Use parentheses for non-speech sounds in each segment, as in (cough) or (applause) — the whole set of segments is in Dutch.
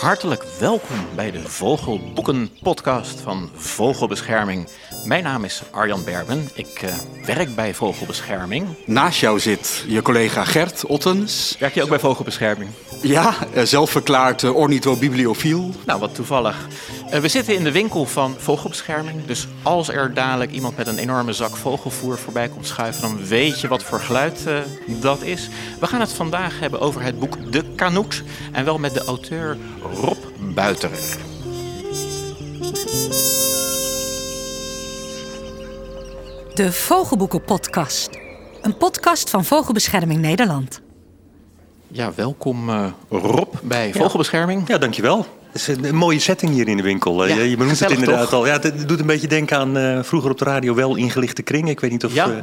hartelijk welkom bij de Vogelboeken podcast van Vogelbescherming. Mijn naam is Arjan Berben. Ik uh, werk bij Vogelbescherming. Naast jou zit je collega Gert Ottens. Werk je ook bij Vogelbescherming? Ja, uh, zelfverklaard uh, ornithobibliofiel. Nou, wat toevallig. We zitten in de winkel van Vogelbescherming. Dus als er dadelijk iemand met een enorme zak vogelvoer voorbij komt schuiven... dan weet je wat voor geluid dat is. We gaan het vandaag hebben over het boek De Kanoet. En wel met de auteur Rob Buiterer. De Vogelboeken Podcast. Een podcast van Vogelbescherming Nederland. Ja, welkom uh, Rob bij Vogelbescherming. Ja, dankjewel. Het is een, mooie setting hier in de winkel. Ja, je benoemt het inderdaad al. Ja, het doet een beetje denken aan uh, vroeger op de radio wel ingelichte kring. Ik weet niet of ja. uh,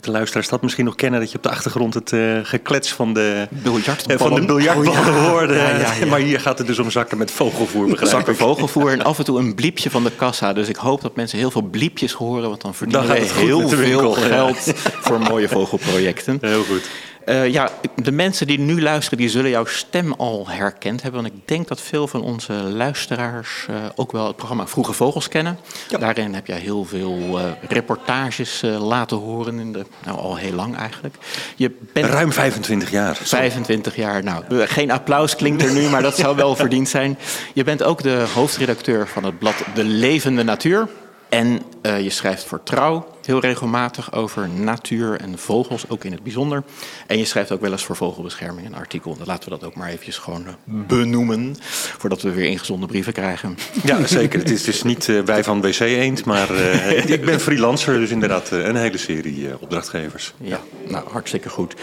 de luisteraars dat misschien nog kennen. Dat je op de achtergrond het uh, geklets van de biljartballen, van de biljartballen oh, hoorde. (laughs) Maar hier gaat het dus om zakken met vogelvoer, begrijp Zakken vogelvoer en af en toe een bliepje van de kassa. Dus ik hoop dat mensen heel veel bliepjes horen. Want dan verdienen wij heel veel geld voor mooie vogelprojecten. Heel goed. Uh, ja, de mensen die nu luisteren, die zullen jouw stem al herkend hebben. Want ik denk dat veel van onze luisteraars uh, ook wel het programma Vroege Vogels kennen. Ja. Daarin heb jij heel veel uh, reportages laten horen, in de, nou al heel lang eigenlijk. Je bent Ruim 25 jaar. 25 jaar, nou geen applaus klinkt er nu, maar dat zou wel (laughs) verdiend zijn. Je bent ook de hoofdredacteur van het blad De Levende Natuur. En uh, je schrijft voor Trouw heel regelmatig over natuur en vogels, ook in het bijzonder. En je schrijft ook wel eens voor Vogelbescherming een artikel. Dan laten we dat ook maar eventjes gewoon uh, benoemen, voordat we weer ingezonde brieven krijgen. Ja, zeker. het is dus niet uh, wij van WC Eend, maar ik ben freelancer, dus inderdaad een hele serie opdrachtgevers. Ja, nou hartstikke goed.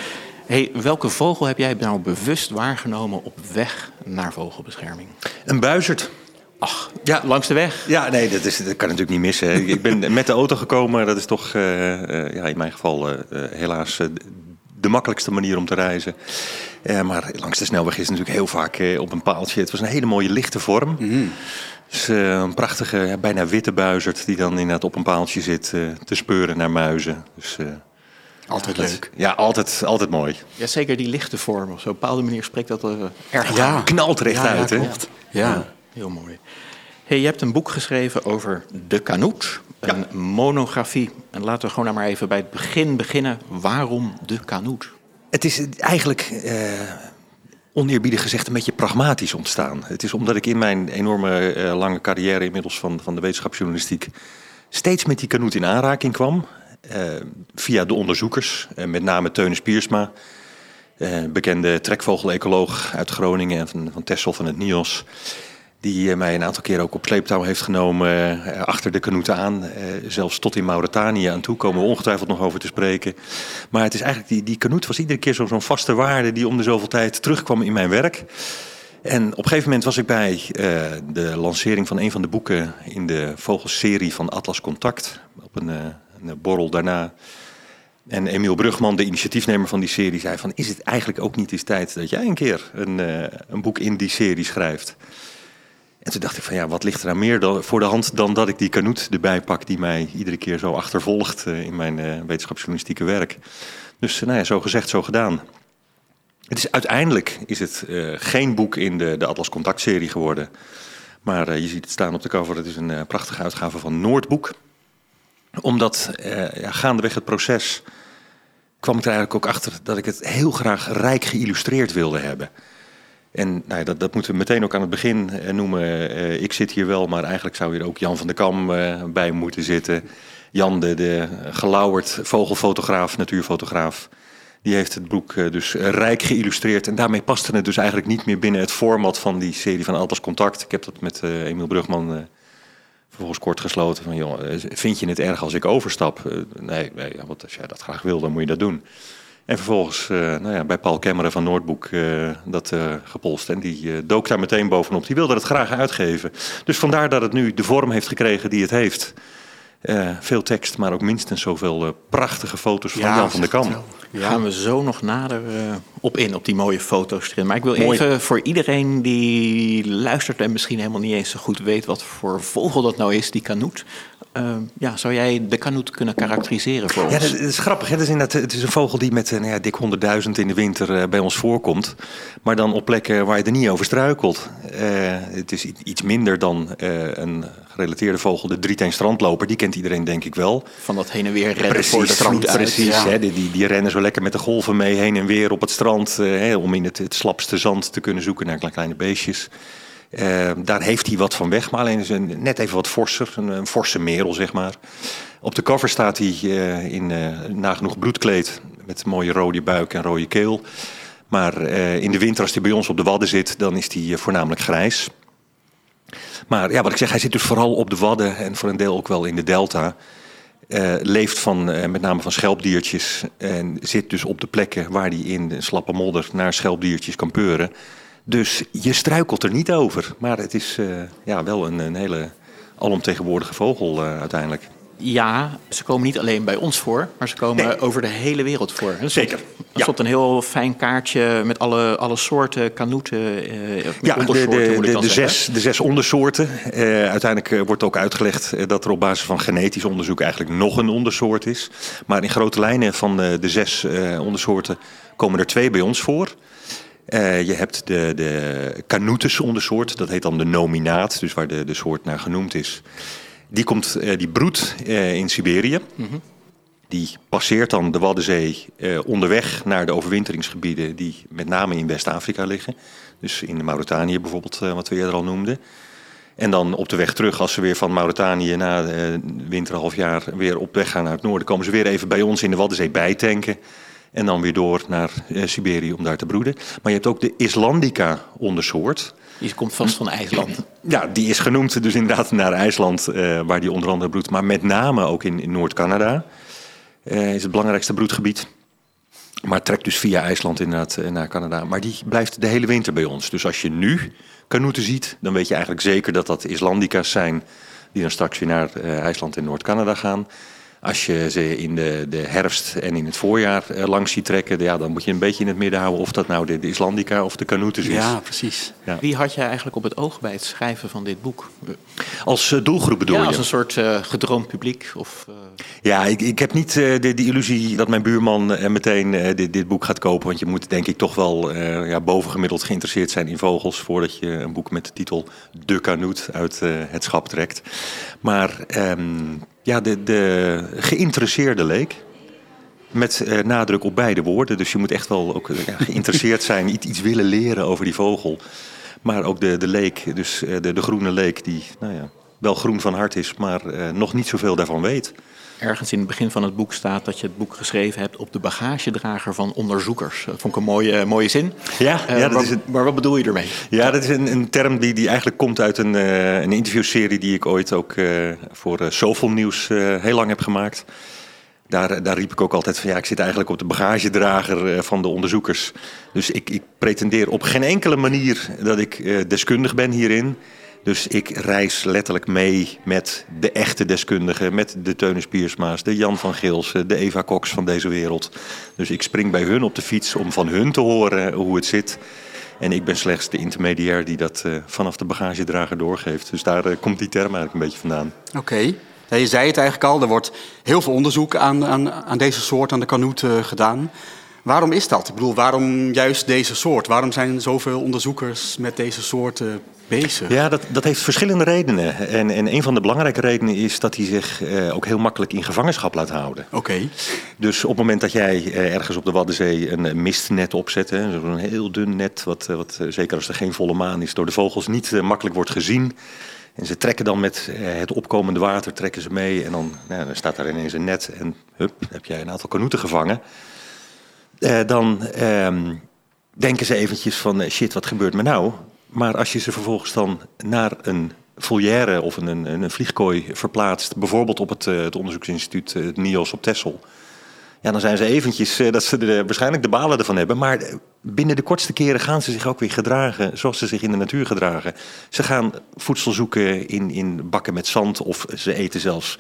Hey, welke vogel heb jij nou bewust waargenomen op weg naar vogelbescherming? Een buizerd. Ach, ja. langs de weg? Ja, nee, dat, is, dat kan natuurlijk niet missen. (laughs) ik ben met de auto gekomen. Dat is toch uh, uh, ja, in mijn geval uh, helaas de makkelijkste manier om te reizen. maar langs de snelweg is het natuurlijk heel vaak op een paaltje. Het was een hele mooie lichte vorm. Mm. Dus, een prachtige, bijna witte buizerd die dan inderdaad op een paaltje zit te speuren naar muizen. Dus, altijd leuk. Ja, altijd, altijd mooi. Ja, zeker die lichte vorm. Op zo'n bepaalde manier spreekt dat er erg ja. knalt recht ja, uit. Ja, hè? ja. Heel mooi. Hey, je hebt een boek geschreven over de kanoet, een monografie. En laten we gewoon maar even bij het begin beginnen. Waarom de kanoet? Het is eigenlijk, eh, oneerbiedig gezegd, een beetje pragmatisch ontstaan. Het is omdat ik in mijn enorme eh, lange carrière inmiddels van, van de wetenschapsjournalistiek... steeds met die kanoet in aanraking kwam. Eh, via de onderzoekers, met name Teunis Piersma... Bekende trekvogel-ecoloog uit Groningen en van, van Tessel van het NIOS... Die eh, mij een aantal keer ook op sleeptouw heeft genomen uh, achter de kanoeten aan. Uh, zelfs tot in Mauritanië aan toe komen we ongetwijfeld nog over te spreken. Maar het is eigenlijk, die, die kanoet was iedere keer zo'n vaste waarde die om de zoveel tijd terugkwam in mijn werk. En op een gegeven moment was ik bij de lancering van een van de boeken in de vogelserie van Atlas Contact. Op een, een borrel daarna. En Emiel Brugman, de initiatiefnemer van die serie, zei van... is het eigenlijk ook niet eens tijd dat jij een keer een, een boek in die serie schrijft... En toen dacht ik van ja, wat ligt er nou meer dan, voor de hand dan dat ik die kanoet erbij pak die mij iedere keer zo achtervolgt uh, in mijn uh, wetenschapsjournalistieke werk. Dus uh, nou ja, zo gezegd, zo gedaan. Het is, uiteindelijk is het geen boek in de, de Atlas Contact serie geworden. Maar je ziet het staan op de cover, het is een prachtige uitgave van Noordboek. Omdat ja, gaandeweg het proces kwam ik er eigenlijk ook achter dat ik het heel graag rijk geïllustreerd wilde hebben. En nou, dat, dat, moeten we meteen ook aan het begin eh, noemen. Uh, ik zit hier wel, maar eigenlijk zou hier ook Jan van der Kam uh, bij moeten zitten. Jan, de, de gelauwerd vogelfotograaf, natuurfotograaf. Die heeft het boek dus rijk geïllustreerd. En daarmee paste het dus eigenlijk niet meer binnen het format van die serie van Altas Contact. Ik heb dat met Emiel Brugman vervolgens kort gesloten. Van, joh, vind je het erg als ik overstap? nee, nee wat, als jij dat graag wil, dan moet je dat doen. En vervolgens uh, nou ja, bij Paul Kemmeren van Noordboek uh, dat uh, gepolst. En die dook daar meteen bovenop. Die wilde het graag uitgeven. Dus vandaar dat het nu de vorm heeft gekregen die het heeft. veel tekst, maar ook minstens zoveel prachtige foto's van Jan van der Kam. gaan we zo nog nader eh, op in, op die mooie foto's erin. Maar ik wil Mooi. even voor iedereen die luistert en misschien helemaal niet eens zo goed weet wat voor vogel dat nou is, die kanoet. Eh, ja, zou jij de kanoet kunnen karakteriseren voor ons? Ja, dat, is grappig. Hè? Dat is inderdaad, het is een vogel die met eh, nou ja, dik 100.000 in de winter eh, bij ons voorkomt. Maar dan op plekken waar je er niet over struikelt. Eh, het is iets minder dan een gerelateerde vogel, de drieteen strandloper. Die kent iedereen denk ik wel. Van dat heen en weer redden voor de Precies, uit. precies. Ja. Hè? Die, die, die rennen zo lekker met de golven mee heen en weer op het strand. hè, om in het, het slapste zand te kunnen zoeken naar kle- kleine beestjes. Eh, daar heeft hij wat van weg, maar alleen is een, net even wat forser. Een, een forse merel, zeg maar. Op de cover staat hij eh, in eh, nagenoeg bloedkleed. Met mooie rode buik en rode keel. Maar eh, in de winter, als hij bij ons op de wadden zit, dan is hij voornamelijk grijs. Maar ja, wat ik zeg, hij zit dus vooral op de Wadden en voor een deel ook wel in de Delta. Leeft van, met name van schelpdiertjes. En zit dus op de plekken waar hij in slappe modder naar schelpdiertjes kan peuren. Dus je struikelt er niet over. Maar het is eh, ja, wel een, een hele alomtegenwoordige vogel eh, uiteindelijk. Ja, ze komen niet alleen bij ons voor, maar ze komen Nee. over de hele wereld voor. Er Zeker, Er ja. stond een heel fijn kaartje met alle, alle soorten kanoeten. eh, Ja, de, ondersoorten, de, moet ik de, dan de zeggen. zes, de zes ondersoorten. Eh, uiteindelijk wordt ook uitgelegd dat er op basis van genetisch onderzoek eigenlijk nog een ondersoort is. Maar in grote lijnen van de, de zes eh, ondersoorten komen er twee bij ons voor. Eh, je hebt de, de Canutus ondersoort, dat heet dan de nominaat, dus waar de, de soort naar genoemd is. Die, komt, eh, die broedt eh, in Siberië. Die passeert dan de Waddenzee onderweg naar de overwinteringsgebieden die met name in West-Afrika liggen. Dus in Mauritanië bijvoorbeeld, wat we eerder al noemden. En dan op de weg terug, als ze weer van Mauritanië na de winter jaar weer op weg gaan naar het noorden, komen ze weer even bij ons in de Waddenzee bijtanken. En dan weer door naar eh, Siberië om daar te broeden. Maar je hebt ook de Islandica ondersoort. Die komt vast van IJsland. (clears throat) Ja, die is genoemd dus inderdaad naar IJsland, eh, waar die onder andere broedt. Maar met name ook in, in Noord-Canada eh, is het belangrijkste broedgebied. Maar trekt dus via IJsland inderdaad naar Canada. Maar die blijft de hele winter bij ons. Dus als je nu kanoeten ziet, dan weet je eigenlijk zeker dat dat Islandica's zijn... die dan straks weer naar IJsland en Noord-Canada gaan. Als je ze in de, de herfst en in het voorjaar eh, langs ziet trekken... Ja, dan moet je een beetje in het midden houden of dat nou de, de Islandica of de kanoetes is. Ja, precies. Ja. Wie had jij eigenlijk op het oog bij het schrijven van dit boek? Als eh, doelgroep bedoel ja, je? als een soort eh, gedroomd publiek? Of, eh, Ja, ik, ik heb niet eh, de, de illusie dat mijn buurman meteen eh, dit, dit boek gaat kopen. Want je moet denk ik toch wel eh, ja, bovengemiddeld geïnteresseerd zijn in vogels... voordat je een boek met de titel De Kanoet uit eh, het schap trekt. Maar ehm, ja, de, de geïnteresseerde leek... Met eh, nadruk op beide woorden. Dus je moet echt wel ook eh, ja, (laughs) geïnteresseerd zijn, iets, iets willen leren over die vogel. Maar ook de, de leek, dus eh, de, de groene leek, die nou ja, wel groen van hart is, maar nog niet zoveel daarvan weet. Ergens in het begin van het boek staat dat je het boek geschreven hebt op de bagagedrager van onderzoekers. Dat vond ik een mooie, mooie zin. Ja, Eh, ja, dat maar, is het. maar wat bedoel je ermee? Ja, dat is een, een term die, die eigenlijk komt uit een, eh, een interviewserie die ik ooit ook eh, voor uh, Zoveel Nieuws eh, heel lang heb gemaakt. Daar, daar riep ik ook altijd van ja, ik zit eigenlijk op de bagagedrager eh, van de onderzoekers. Dus ik, ik pretendeer op geen enkele manier dat ik eh, deskundig ben hierin. Dus ik reis letterlijk mee met de echte deskundigen, met de Teunis Piersma's, de Jan van Geelsen, de Eva Cox van deze wereld. Dus ik spring bij hun op de fiets om van hun te horen hoe het zit. En ik ben slechts de intermediair die dat uh, vanaf de bagagedrager doorgeeft. Dus daar uh, komt die term eigenlijk een beetje vandaan. Oké. Je zei het eigenlijk al, er wordt heel veel onderzoek aan, aan, aan deze soort, aan de kanoet uh, gedaan. Waarom is dat? Ik bedoel, waarom juist deze soort? Waarom zijn zoveel onderzoekers met deze soort uh, bezig? Ja, dat, dat heeft verschillende redenen. En, en een van de belangrijke redenen is dat hij zich uh, ook heel makkelijk in gevangenschap laat houden. Oké. Okay. Dus op het moment dat jij uh, ergens op de Waddenzee een mistnet opzet, zo'n heel dun net, wat, wat zeker als er geen volle maan is, door de vogels niet makkelijk wordt gezien. En ze trekken dan met het opkomende water trekken ze mee. En dan, nou, dan staat daar ineens een net en hup, heb jij een aantal kanoeten gevangen. Uh, dan uh, denken ze eventjes van uh, shit, wat gebeurt me nou? Maar als je ze vervolgens dan naar een volière of een, een, een vliegkooi verplaatst, bijvoorbeeld op het, uh, het onderzoeksinstituut NIOS op Texel. Ja, dan zijn ze eventjes dat ze de, waarschijnlijk de balen ervan hebben. Maar binnen de kortste keren gaan ze zich ook weer gedragen zoals ze zich in de natuur gedragen. Ze gaan voedsel zoeken in, in bakken met zand of ze eten zelfs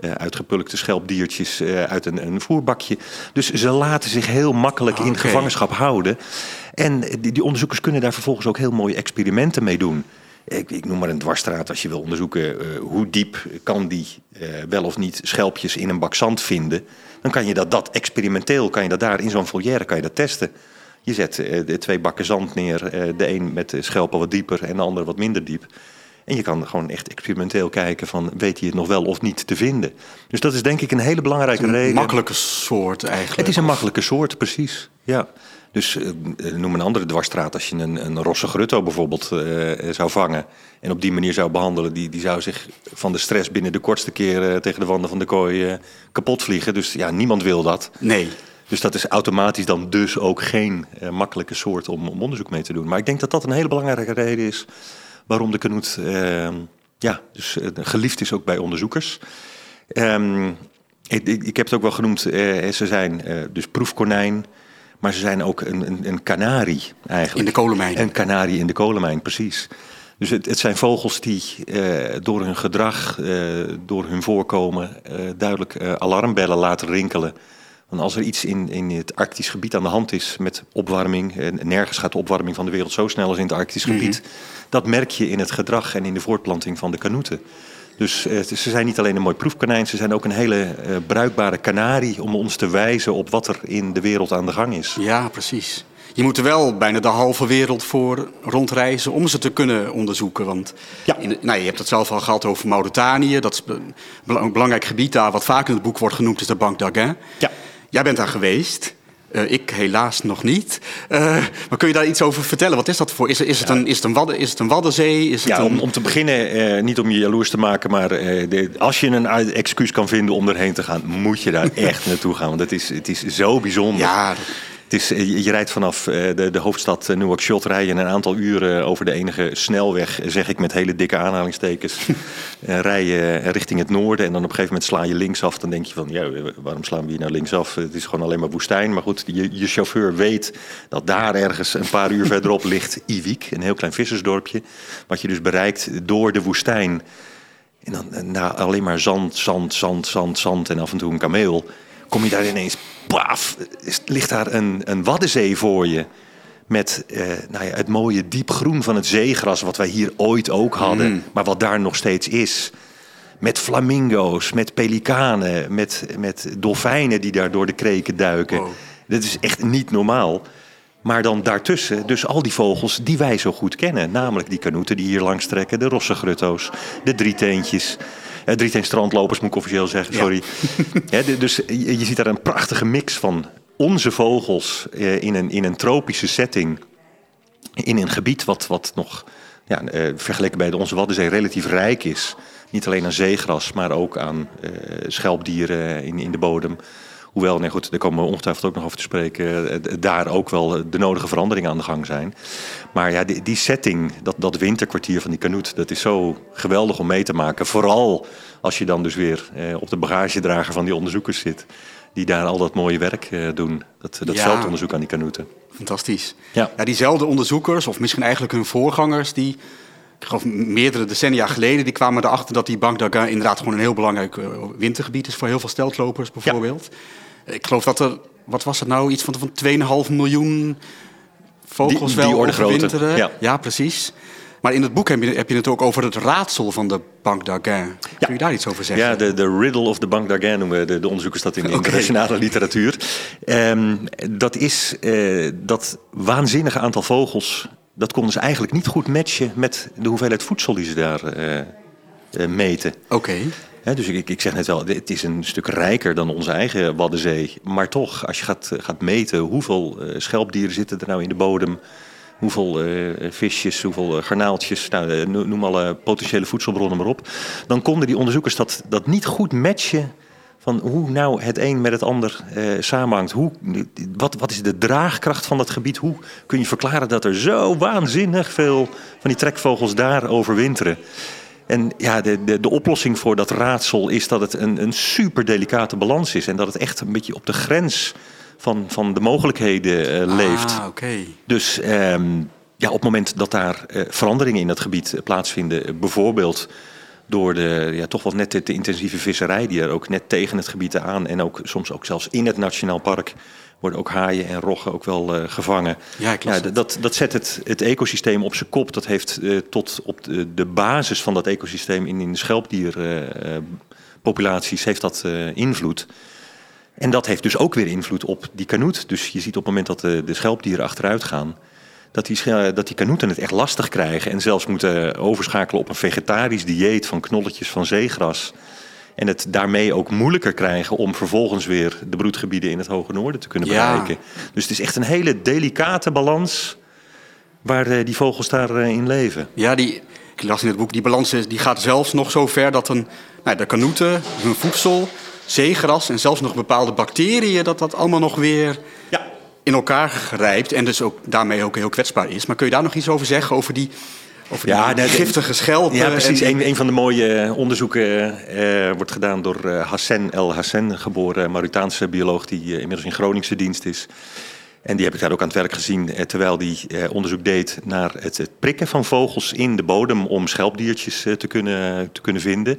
uitgepulkte schelpdiertjes uh, uit een, een, voerbakje. Dus ze laten zich heel makkelijk in gevangenschap houden. En die, die, onderzoekers kunnen daar vervolgens ook heel mooie experimenten mee doen. Ik, ik noem maar een dwarsstraat als je wil onderzoeken uh, hoe diep kan die wel of niet schelpjes in een bak zand vinden. Dan kan je dat, dat experimenteel, kan je dat daar in zo'n volière kan je dat testen. Je zet de twee bakken zand neer, de een met de schelpen wat dieper en de andere wat minder diep. En je kan gewoon echt experimenteel kijken van weet hij het nog wel of niet te vinden. Dus dat is denk ik een hele belangrijke reden. Een makkelijke soort eigenlijk. Het is een makkelijke soort, precies. Ja. Dus uh, noem een andere dwarsstraat. Als je een, een rosse grutto bijvoorbeeld uh, zou vangen en op die manier zou behandelen, die, die zou zich van de stress binnen de kortste keer uh, tegen de wanden van de kooi kapot vliegen. Dus ja, niemand wil dat. Nee. Dus dat is automatisch dan dus ook geen makkelijke soort om, om onderzoek mee te doen. Maar ik denk dat dat een hele belangrijke reden is waarom de kanoet ehm, ja, dus, uh, geliefd is ook bij onderzoekers. Ehm, ik, ik, ik, heb het ook wel genoemd, uh, ze zijn uh, dus proefkonijn, maar ze zijn ook een, een, een kanarie eigenlijk. In de kolenmijn. Een kanarie in de kolenmijn, precies. Dus het, het zijn vogels die door hun gedrag, door hun voorkomen, duidelijk alarmbellen laten rinkelen. Want als er iets in, in het Arktisch gebied aan de hand is met opwarming, en nergens gaat de opwarming van de wereld zo snel als in het Arktisch gebied, mhm. dat merk je in het gedrag en in de voortplanting van de kanoeten. Dus eh, ze zijn niet alleen een mooi proefkonijn, ze zijn ook een hele eh, bruikbare kanarie om ons te wijzen op wat er in de wereld aan de gang is. Ja, precies. Je moet er wel bijna de halve wereld voor rondreizen om ze te kunnen onderzoeken. Want ja. in, nou, je hebt het zelf al gehad over Mauritanië. Dat is een belangrijk gebied daar, wat vaak in het boek wordt genoemd, is de Bank d'Arguin. Ja. Jij bent daar geweest. Uh, ik helaas nog niet. Uh, maar kun je daar iets over vertellen? Wat is dat voor? Is, is, het, een, is, het, een, wadden, is het een Waddenzee? Is ja, het een... om, om, te beginnen, uh, niet om je jaloers te maken, maar de, als je een excuus kan vinden om erheen te gaan, moet je daar (laughs) echt naartoe gaan. Want het is, het is zo bijzonder. Ja, het is, je, je rijdt vanaf de, de hoofdstad Nouakchott rijden een aantal uren over de enige snelweg, zeg ik met hele dikke aanhalingstekens, (laughs) rij je richting het noorden en dan op een gegeven moment sla je linksaf. Dan denk je van, ja, waarom slaan we hier nou linksaf? Het is gewoon alleen maar woestijn. Maar goed, je, je chauffeur weet dat daar ergens een paar uur verderop (laughs) ligt Iwik, een heel klein vissersdorpje, wat je dus bereikt door de woestijn. En dan na alleen maar zand, zand, zand, zand, zand en af en toe een kameel kom je daar ineens, paf, ligt daar een, een waddenzee voor je. Met eh, nou ja, het mooie diepgroen van het zeegras, wat wij hier ooit ook hadden, mm. maar wat daar nog steeds is. Met flamingo's, met pelikanen, met, met dolfijnen die daar door de kreken duiken. Wow. Dat is echt niet normaal. Maar dan daartussen, dus al die vogels die wij zo goed kennen. Namelijk die kanoeten die hier langs trekken, de rossegrutto's, de drieteentjes. Drieteen strandlopers moet ik officieel zeggen, sorry. (laughs) dus je, je, ziet daar een prachtige mix van onze vogels uh, in, een, in een tropische setting. In een gebied wat, wat nog ja, uh, vergeleken bij onze Waddenzee relatief rijk is. Niet alleen aan zeegras, maar ook aan schelpdieren in, in de bodem. Hoewel, nee goed, daar komen we ongetwijfeld ook nog over te spreken. Eh, daar ook wel de nodige veranderingen aan de gang zijn. Maar ja, die, die setting, dat, dat winterkwartier van die kanoet, dat is zo geweldig om mee te maken. Vooral als je dan dus weer eh, op de bagagedrager van die onderzoekers zit. Die daar al dat mooie werk eh, doen. Dat, dat ja. veldonderzoek aan die kanoeten. Fantastisch. Ja. ja, diezelfde onderzoekers, of misschien eigenlijk hun voorgangers, die ik geloof meerdere decennia geleden, die kwamen erachter dat die Bank d'Arguin inderdaad gewoon een heel belangrijk wintergebied is voor heel veel steltlopers bijvoorbeeld. Ja. Ik geloof dat er, wat was het nou, iets van, van 2,5 miljoen vogels die, die wel overwinteren. Ja. ja, precies. Maar in het boek heb je, heb je het ook over het raadsel van de Bank d'Arguin. Kun je daar iets over zeggen? Ja, de, de riddle of the Bank d'Arguin noemen de, de onderzoekers dat in de (laughs) internationale literatuur. Um, dat is uh, dat waanzinnige aantal vogels. Dat konden ze eigenlijk niet goed matchen met de hoeveelheid voedsel die ze daar uh, uh, meten. Oké dus ik, ik zeg net wel, het is een stuk rijker dan onze eigen Waddenzee. Maar toch, als je gaat, gaat meten hoeveel uh, schelpdieren zitten er nou in de bodem... hoeveel uh, visjes, hoeveel uh, garnaaltjes, nou, noem alle potentiële voedselbronnen maar op... dan konden die onderzoekers dat, dat niet goed matchen van hoe nou het een met het ander samenhangt. Hoe, wat, wat is de draagkracht van dat gebied? Hoe kun je verklaren dat er zo waanzinnig veel van die trekvogels daar overwinteren? En ja, de, de, de oplossing voor dat raadsel is dat het een, een super delicate balans is. En dat het echt een beetje op de grens van, van de mogelijkheden uh, leeft. Ah, oké. Dus um, ja, op het moment dat daar uh, veranderingen in dat gebied uh, plaatsvinden, bijvoorbeeld door de ja, toch wel net te intensieve visserij die er ook net tegen het gebied aan en ook soms ook zelfs in het nationaal park worden ook haaien en roggen ook wel uh, gevangen. Ja, ja, dat, dat zet het, het ecosysteem op zijn kop. Dat heeft uh, tot op de, de, basis van dat ecosysteem in, in de schelpdierpopulaties heeft dat invloed. En dat heeft dus ook weer invloed op die kanoet. Dus je ziet op het moment dat de, de schelpdieren achteruit gaan, dat die, dat die kanoeten het echt lastig krijgen. En zelfs moeten overschakelen op een vegetarisch dieet van knolletjes van zeegras. En het daarmee ook moeilijker krijgen om vervolgens weer de broedgebieden in het Hoge Noorden te kunnen bereiken. Ja. Dus het is echt een hele delicate balans waar uh, die vogels daarin in leven. Ja, die, ik las in het boek, die balans die gaat zelfs nog zo ver dat een, nou, de kanoeten, hun voedsel, zeegras en zelfs nog bepaalde bacteriën, dat dat allemaal nog weer ja. In elkaar grijpt en dus ook daarmee ook heel kwetsbaar is. Maar kun je daar nog iets over zeggen, over die over ja, die giftige schelpen. Ja, precies. En... Een, een, van de mooie onderzoeken uh, wordt gedaan door uh, Hassan El Hassan, geboren Mauritaanse bioloog die uh, inmiddels in Groningse dienst is. En die heb ik daar ook aan het werk gezien terwijl die onderzoek deed naar het, het, prikken van vogels in de bodem om schelpdiertjes te, kunnen, te kunnen vinden.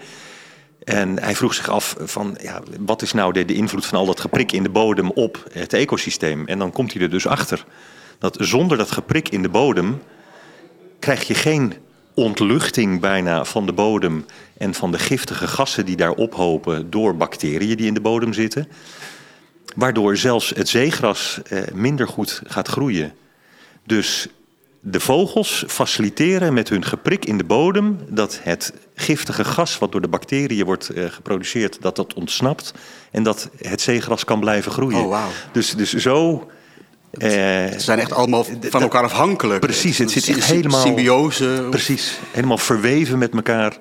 En hij vroeg zich af van ja, wat is nou de, de invloed van al dat geprik in de bodem op het ecosysteem? En dan komt hij er dus achter dat zonder dat geprik in de bodem krijg je geen ontluchting bijna van de bodem en van de giftige gassen die daar ophopen door bacteriën die in de bodem zitten. Waardoor zelfs het zeegras eh, minder goed gaat groeien. Dus de vogels faciliteren met hun geprik in de bodem dat het giftige gas wat door de bacteriën wordt eh, geproduceerd, dat dat ontsnapt en dat het zeegras kan blijven groeien. Oh, wow. Dus, dus zo uh, Ze zijn echt allemaal van elkaar afhankelijk. Precies, het zit echt helemaal... Symbiose. Precies, helemaal verweven met elkaar.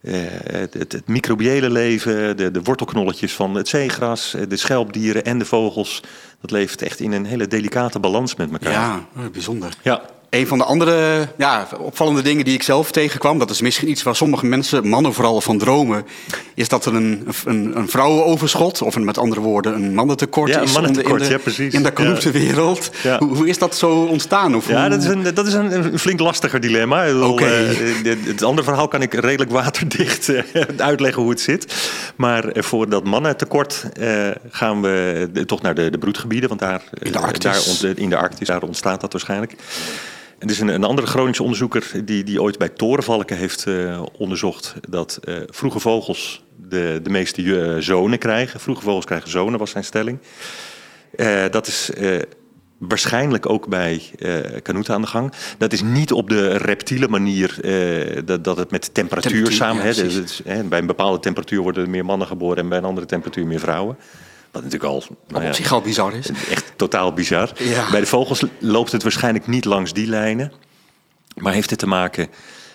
Uh, het, het, het, microbiële leven, de, de, wortelknolletjes van het zeegras, de schelpdieren en de vogels. Dat leeft echt in een hele delicate balans met elkaar. Ja, bijzonder. Ja. Een van de andere ja, opvallende dingen die ik zelf tegenkwam, dat is misschien iets waar sommige mensen, mannen vooral, van dromen, is dat er een, een, een vrouwenoverschot, of een, met andere woorden een mannentekort ja, is mannentekort, in de, ja, in de. Ja. Hoe, hoe, is dat zo ontstaan? Of ja, hoe... dat is, een, dat is een, flink lastiger dilemma. Oké. Okay. Uh, het andere verhaal kan ik redelijk waterdicht uh, (laughs) uitleggen hoe het zit. Maar uh, voor dat mannentekort gaan we toch naar de, de broedgebieden, want daar in de Arctis, daar, in de Arctis daar ontstaat dat waarschijnlijk. Er is een, een andere Groningse onderzoeker die, die ooit bij torenvalken heeft uh, onderzocht dat uh, vroege vogels de, de meeste uh, zonen krijgen. Vroege vogels krijgen zonen, was zijn stelling. dat is waarschijnlijk ook bij kanoeten aan de gang. Dat is niet op de reptiele manier dat, dat het met temperatuur, Temperatuur, samen... ja, bij een bepaalde temperatuur worden er meer mannen geboren... en bij een andere temperatuur meer vrouwen. Wat natuurlijk al... nou ja, op zich al bizar is. Echt totaal bizar. Ja. Bij de vogels loopt het waarschijnlijk niet langs die lijnen. Maar heeft het te maken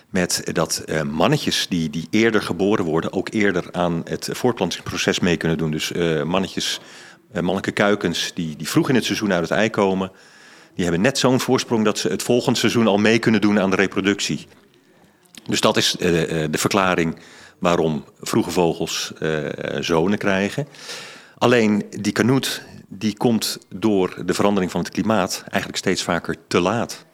met dat eh, mannetjes die, die eerder geboren worden... ook eerder aan het voortplantingsproces mee kunnen doen. Dus eh, mannetjes, eh, mannelijke kuikens die, die vroeg in het seizoen uit het ei komen... die hebben net zo'n voorsprong dat ze het volgende seizoen al mee kunnen doen aan de reproductie. Dus dat is de verklaring waarom vroege vogels zonen krijgen... Alleen die kanoet die komt door de verandering van het klimaat eigenlijk steeds vaker te laat.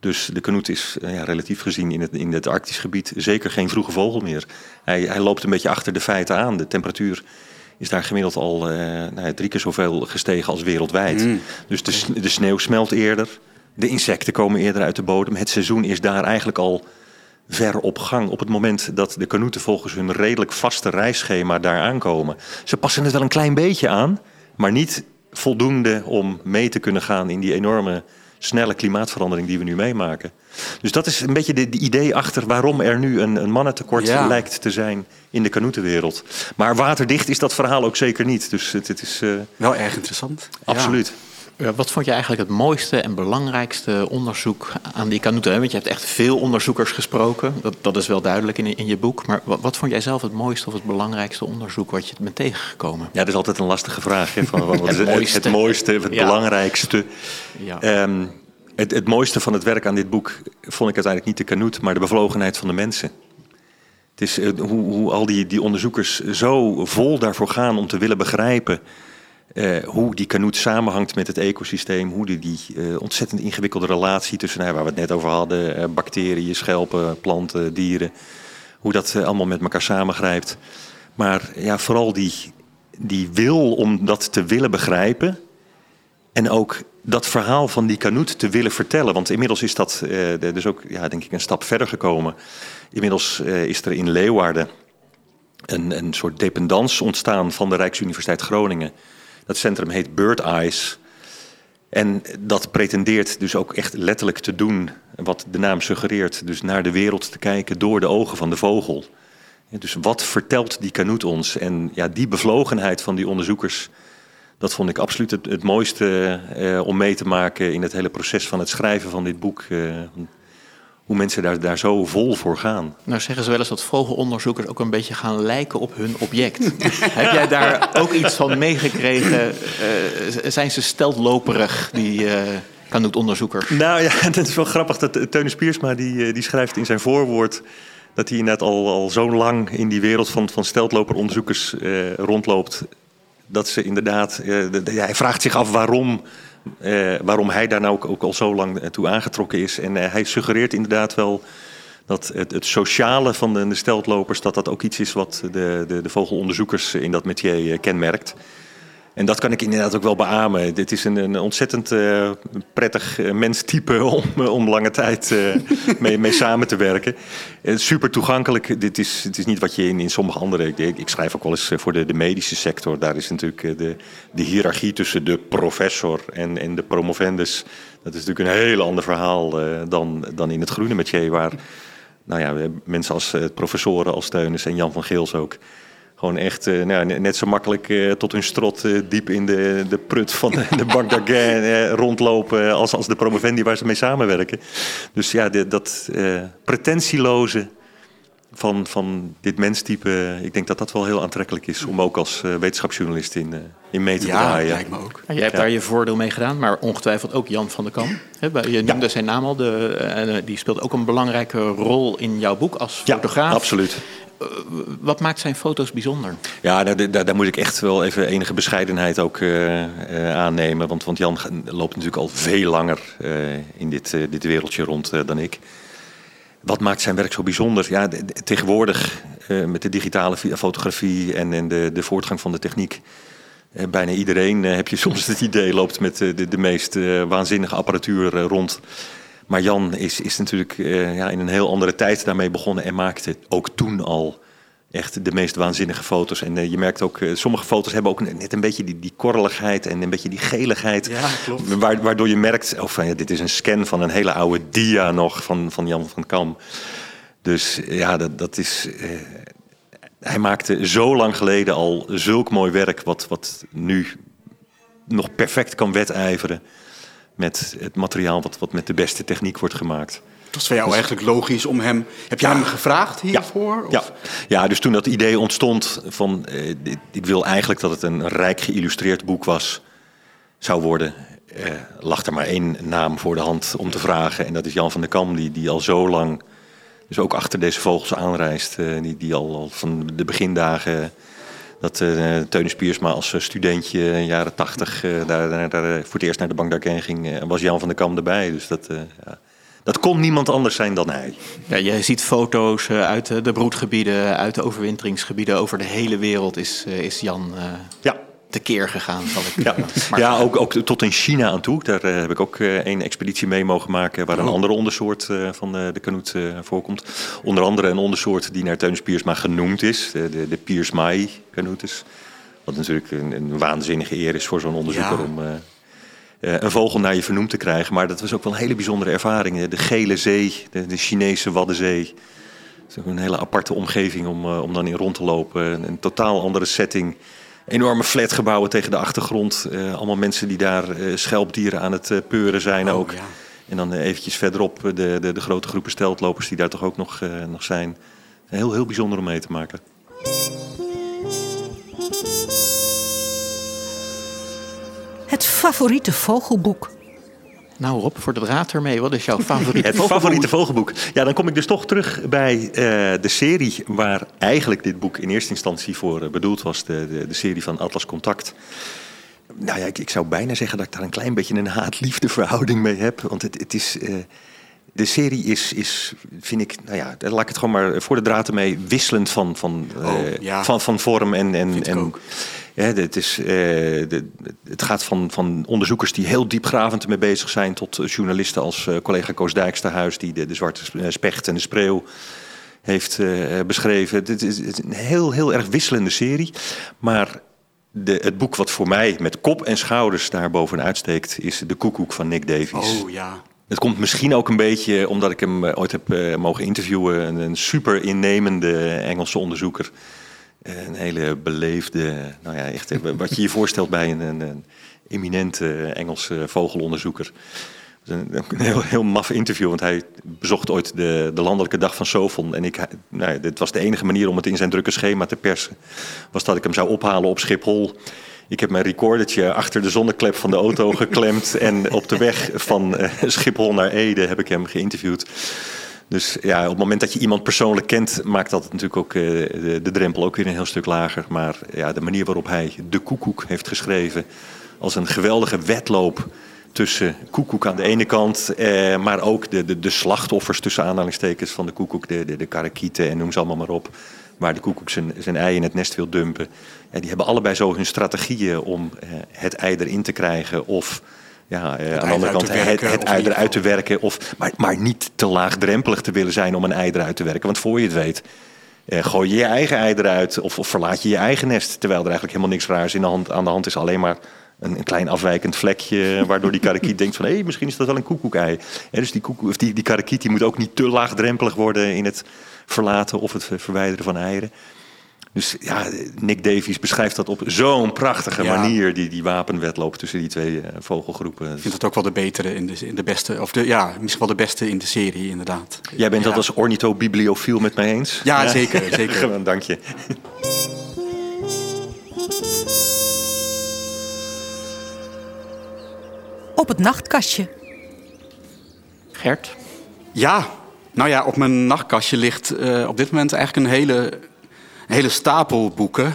Dus de kanoet is uh, ja, relatief gezien in het, in het Arktisch gebied zeker geen vroege vogel meer. Hij, hij loopt een beetje achter de feiten aan. De temperatuur is daar gemiddeld al uh, nou ja, drie keer zoveel gestegen als wereldwijd. Mm. Dus de, de sneeuw smelt eerder. De insecten komen eerder uit de bodem. Het seizoen is daar eigenlijk al ver op gang. Op het moment dat de kanoeten volgens hun redelijk vaste reisschema daar aankomen. Ze passen het wel een klein beetje aan, maar niet voldoende om mee te kunnen gaan in die enorme snelle klimaatverandering die we nu meemaken. Dus dat is een beetje de, de idee achter waarom er nu een, een mannentekort Ja. lijkt te zijn in de kanoetenwereld. Maar waterdicht is dat verhaal ook zeker niet. Dus het, het is eh, Wel erg interessant. Absoluut. Ja, wat vond je eigenlijk het mooiste en belangrijkste onderzoek aan die hè? Want je hebt echt veel onderzoekers gesproken. Dat, dat is wel duidelijk in, in je boek. Maar wat, wat vond jij zelf het mooiste of het belangrijkste onderzoek wat je bent tegengekomen? Ja, dat is altijd een lastige vraag. Hè, van, (laughs) Het het, mooiste. het mooiste, het Ja. belangrijkste. Ja. Ehm, het, het mooiste van het werk aan dit boek vond ik uiteindelijk niet de kanoet, maar de bevlogenheid van de mensen. Het is eh, hoe, hoe al die, die onderzoekers zo vol daarvoor gaan om te willen begrijpen eh, hoe die kanoet samenhangt met het ecosysteem, hoe die, die eh, ontzettend ingewikkelde relatie tussen, nou, waar we het net over hadden, eh, bacteriën, schelpen, planten, dieren, hoe dat allemaal met elkaar samengrijpt. Maar ja, vooral die, die wil om dat te willen begrijpen. En ook dat verhaal van die kanoet te willen vertellen. Want inmiddels is dat dus ook, ja, denk ik, een stap verder gekomen. Inmiddels is er in Leeuwarden een, een soort dependance ontstaan van de Rijksuniversiteit Groningen. Dat centrum heet Bird Eyes. En dat pretendeert dus ook echt letterlijk te doen wat de naam suggereert. Dus naar de wereld te kijken door de ogen van de vogel. Dus wat vertelt die kanoet ons? En ja, die bevlogenheid van die onderzoekers, dat vond ik absoluut het, het mooiste eh, om mee te maken in het hele proces van het schrijven van dit boek. Eh, hoe mensen daar, daar zo vol voor gaan. Nou zeggen ze wel eens dat vogelonderzoekers ook een beetje gaan lijken op hun object. (laughs) Heb jij daar ook iets van meegekregen? Uh, zijn ze steltloperig, die uh, kanoetonderzoeker? Nou ja, (laughs) het is wel grappig dat Teunus Piersma die, die schrijft in zijn voorwoord dat hij net al, al zo lang in die wereld van, van steltloperonderzoekers uh, rondloopt. Dat ze inderdaad, uh, de, hij vraagt zich af waarom, uh, waarom hij daar nou ook, al zo lang toe aangetrokken is. En hij suggereert inderdaad wel dat het, het sociale van de, de, steltlopers, dat dat ook iets is wat de, de, de vogelonderzoekers in dat métier kenmerkt. En dat kan ik inderdaad ook wel beamen. Dit is een, een ontzettend uh, prettig uh, menstype (laughs) om, uh, om lange tijd mee, mee, samen te werken. super toegankelijk. Dit is, het is niet wat je in, in sommige andere... Ik, ik schrijf ook wel eens voor de, de medische sector. Daar is natuurlijk de, de hiërarchie tussen de professor en, en de promovendus... dat is natuurlijk een heel ander verhaal dan, dan in het groene metier... waar nou ja, mensen als professoren als Steuners en Jan van Geels ook gewoon echt uh, nou, net zo makkelijk uh, tot hun strot uh, diep in de, de prut van de, de Bank d'Arguin rondlopen als, als de promovendi waar ze mee samenwerken. Dus ja, de, dat pretentieloze van, van dit menstype, ik denk dat dat wel heel aantrekkelijk is om ook als wetenschapsjournalist in, in mee te ja, draaien. Ja, lijkt me ook. Ja, jij hebt daar je voordeel mee gedaan, maar ongetwijfeld ook Jan van der Kam. Je noemde zijn naam al, de, die speelt ook een belangrijke rol in jouw boek als fotograaf. Ja, absoluut. Eh, wat maakt zijn foto's bijzonder? Ja, daar, daar, daar, moet ik echt wel even enige bescheidenheid ook uh, uh, aannemen. Want, want, Jan loopt natuurlijk al veel langer in dit, dit wereldje rond dan ik. Wat maakt zijn werk zo bijzonder? Ja, tegenwoordig met de digitale fotografie en, en de, de, voortgang van de techniek. bijna iedereen heb je (laughs) soms het idee loopt met de meest waanzinnige apparatuur rond. Maar Jan is, is natuurlijk uh, ja, in een heel andere tijd daarmee begonnen en maakte ook toen al echt de meest waanzinnige foto's. En uh, je merkt ook, uh, sommige foto's hebben ook net een beetje die, die korreligheid en een beetje die geligheid. Ja, klopt. waardoor je merkt, oh, van, ja, dit is een scan van een hele oude dia nog van, van Jan van Kam. Dus ja, dat, dat is. hij maakte zo lang geleden al zulk mooi werk, wat, wat nu nog perfect kan wedijveren met het materiaal wat, wat met de beste techniek wordt gemaakt. Het was voor jou dus- eigenlijk logisch om hem. Heb je hem gevraagd hiervoor? Ja. ja. Ja. dus toen dat idee ontstond van eh, ik wil eigenlijk dat het een rijk geïllustreerd boek was, zou worden, eh, lag er maar één naam voor de hand om te vragen. En dat is Jan van der Kam, die, die al zo lang, dus ook achter deze vogels aanreist, eh, die, die al, al van de begindagen dat uh, Teunis Piersma als eh, studentje in de jaren tachtig uh, daar, daar, voor het eerst naar de bank daarheen ging. was Jan van der Kam erbij. Dus dat, ja, dat kon niemand anders zijn dan hij. Ja, je ziet foto's uit de broedgebieden, uit de overwinteringsgebieden. Over de hele wereld is, is Jan ja tekeer gegaan, zal ik (laughs) Ja, ja ook, ook tot in China aan toe. Daar uh, heb ik ook uh, een expeditie mee mogen maken... waar een oh. andere ondersoort uh, van de kanoet voorkomt. Onder andere een ondersoort die naar Teunis Piersma genoemd is. De, de, de Piersmaai kanoetes. Wat natuurlijk een, een, waanzinnige eer is voor zo'n onderzoeker... Ja. om een vogel naar je vernoemd te krijgen. Maar dat was ook wel een hele bijzondere ervaring. De Gele Zee, de, de Chinese Waddenzee... Het is ook een hele aparte omgeving om, om dan in rond te lopen. Een, een totaal andere setting enorme flatgebouwen tegen de achtergrond. Uh, allemaal mensen die daar uh, schelpdieren aan het uh, peuren zijn oh, ook. Ja. En dan eventjes verderop de, de, de, grote groepen steltlopers die daar toch ook nog, nog zijn. Heel, heel bijzonder om mee te maken. Het favoriete vogelboek nou Rob, voor de draad ermee, wat is jouw favoriete Het favoriete vogelboek? Ja, dan kom ik dus toch terug bij uh, de serie waar eigenlijk dit boek in eerste instantie voor uh, bedoeld was. De, de, de, serie van Atlas Contact. Nou ja, ik, ik, zou bijna zeggen dat ik daar een klein beetje een haat-liefde verhouding mee heb. Want het, het is... Uh, de serie is, is, vind ik, nou ja, laat ik het gewoon maar voor de draad ermee, wisselend van, van, Oh, eh, ja. van, van vorm en. en, Vind ik en het, is, eh, de, het gaat van, van onderzoekers die heel diepgravend ermee bezig zijn, tot eh, journalisten als eh, collega Koos Dijksterhuis, die de, de zwarte specht en de spreeuw heeft beschreven. Dit is, het is een heel, heel erg wisselende serie. Maar de, het boek wat voor mij met kop en schouders daar bovenuit steekt, is De Koekoek van Nick Davies. Oh ja. Het komt misschien ook een beetje omdat ik hem ooit heb mogen interviewen. Een, een super innemende Engelse onderzoeker. Eh, Een hele beleefde, nou ja, echt eh, wat je je voorstelt bij een, een, eminente Engelse vogelonderzoeker. Een heel, heel maf interview, want hij bezocht ooit de, de landelijke dag van Sovon. En ik, nou ja, dit was de enige manier om het in zijn drukke schema te persen. Was dat ik hem zou ophalen op Schiphol. Ik heb mijn recordertje achter de zonneklep van de auto geklemd. En op de weg van eh, Schiphol naar Ede heb ik hem geïnterviewd. Dus ja, op het moment dat je iemand persoonlijk kent, maakt dat natuurlijk ook eh, de, drempel ook weer een heel stuk lager. Maar ja, de manier waarop hij de koekoek heeft geschreven als een geweldige wedloop tussen koekoek aan de ene kant, eh, maar ook de, de, de slachtoffers tussen aanhalingstekens van de koekoek, de, de, de karakieten en noem ze allemaal maar op, waar de koekoek zijn, zijn ei in het nest wil dumpen. Die hebben allebei zo hun strategieën om eh, het ei erin te krijgen of ja, eh, aan de andere kant het, het ei eruit te werken, of, maar, maar niet te laagdrempelig te willen zijn om een ei eruit te werken. Want voor je het weet, eh, gooi je je eigen ei eruit of, of verlaat je je eigen nest. Terwijl er eigenlijk helemaal niks raars in de hand, aan de hand is. Alleen maar een, een klein afwijkend vlekje (laughs) waardoor die karakiet denkt van... hé, misschien is dat wel een koekoekei. Hè, dus die, koekoek, of die, die karakiet die moet ook niet te laagdrempelig worden... in het verlaten of het verwijderen van eieren. Dus ja, Nick Davies beschrijft dat op zo'n prachtige Ja. manier... Die, die wapenwedloop tussen die twee eh, vogelgroepen. Ik vind het ook wel de betere in de, in de beste, of de, ja, misschien wel de beste in de serie, inderdaad. Jij bent ja. dat als ornithobibliofiel met mij eens? Ja, zeker, (laughs) zeker. Gewoon, Dank je. Op het nachtkastje. Gert? Ja, nou ja, op mijn nachtkastje ligt eh, op dit moment eigenlijk een hele, een hele stapel boeken.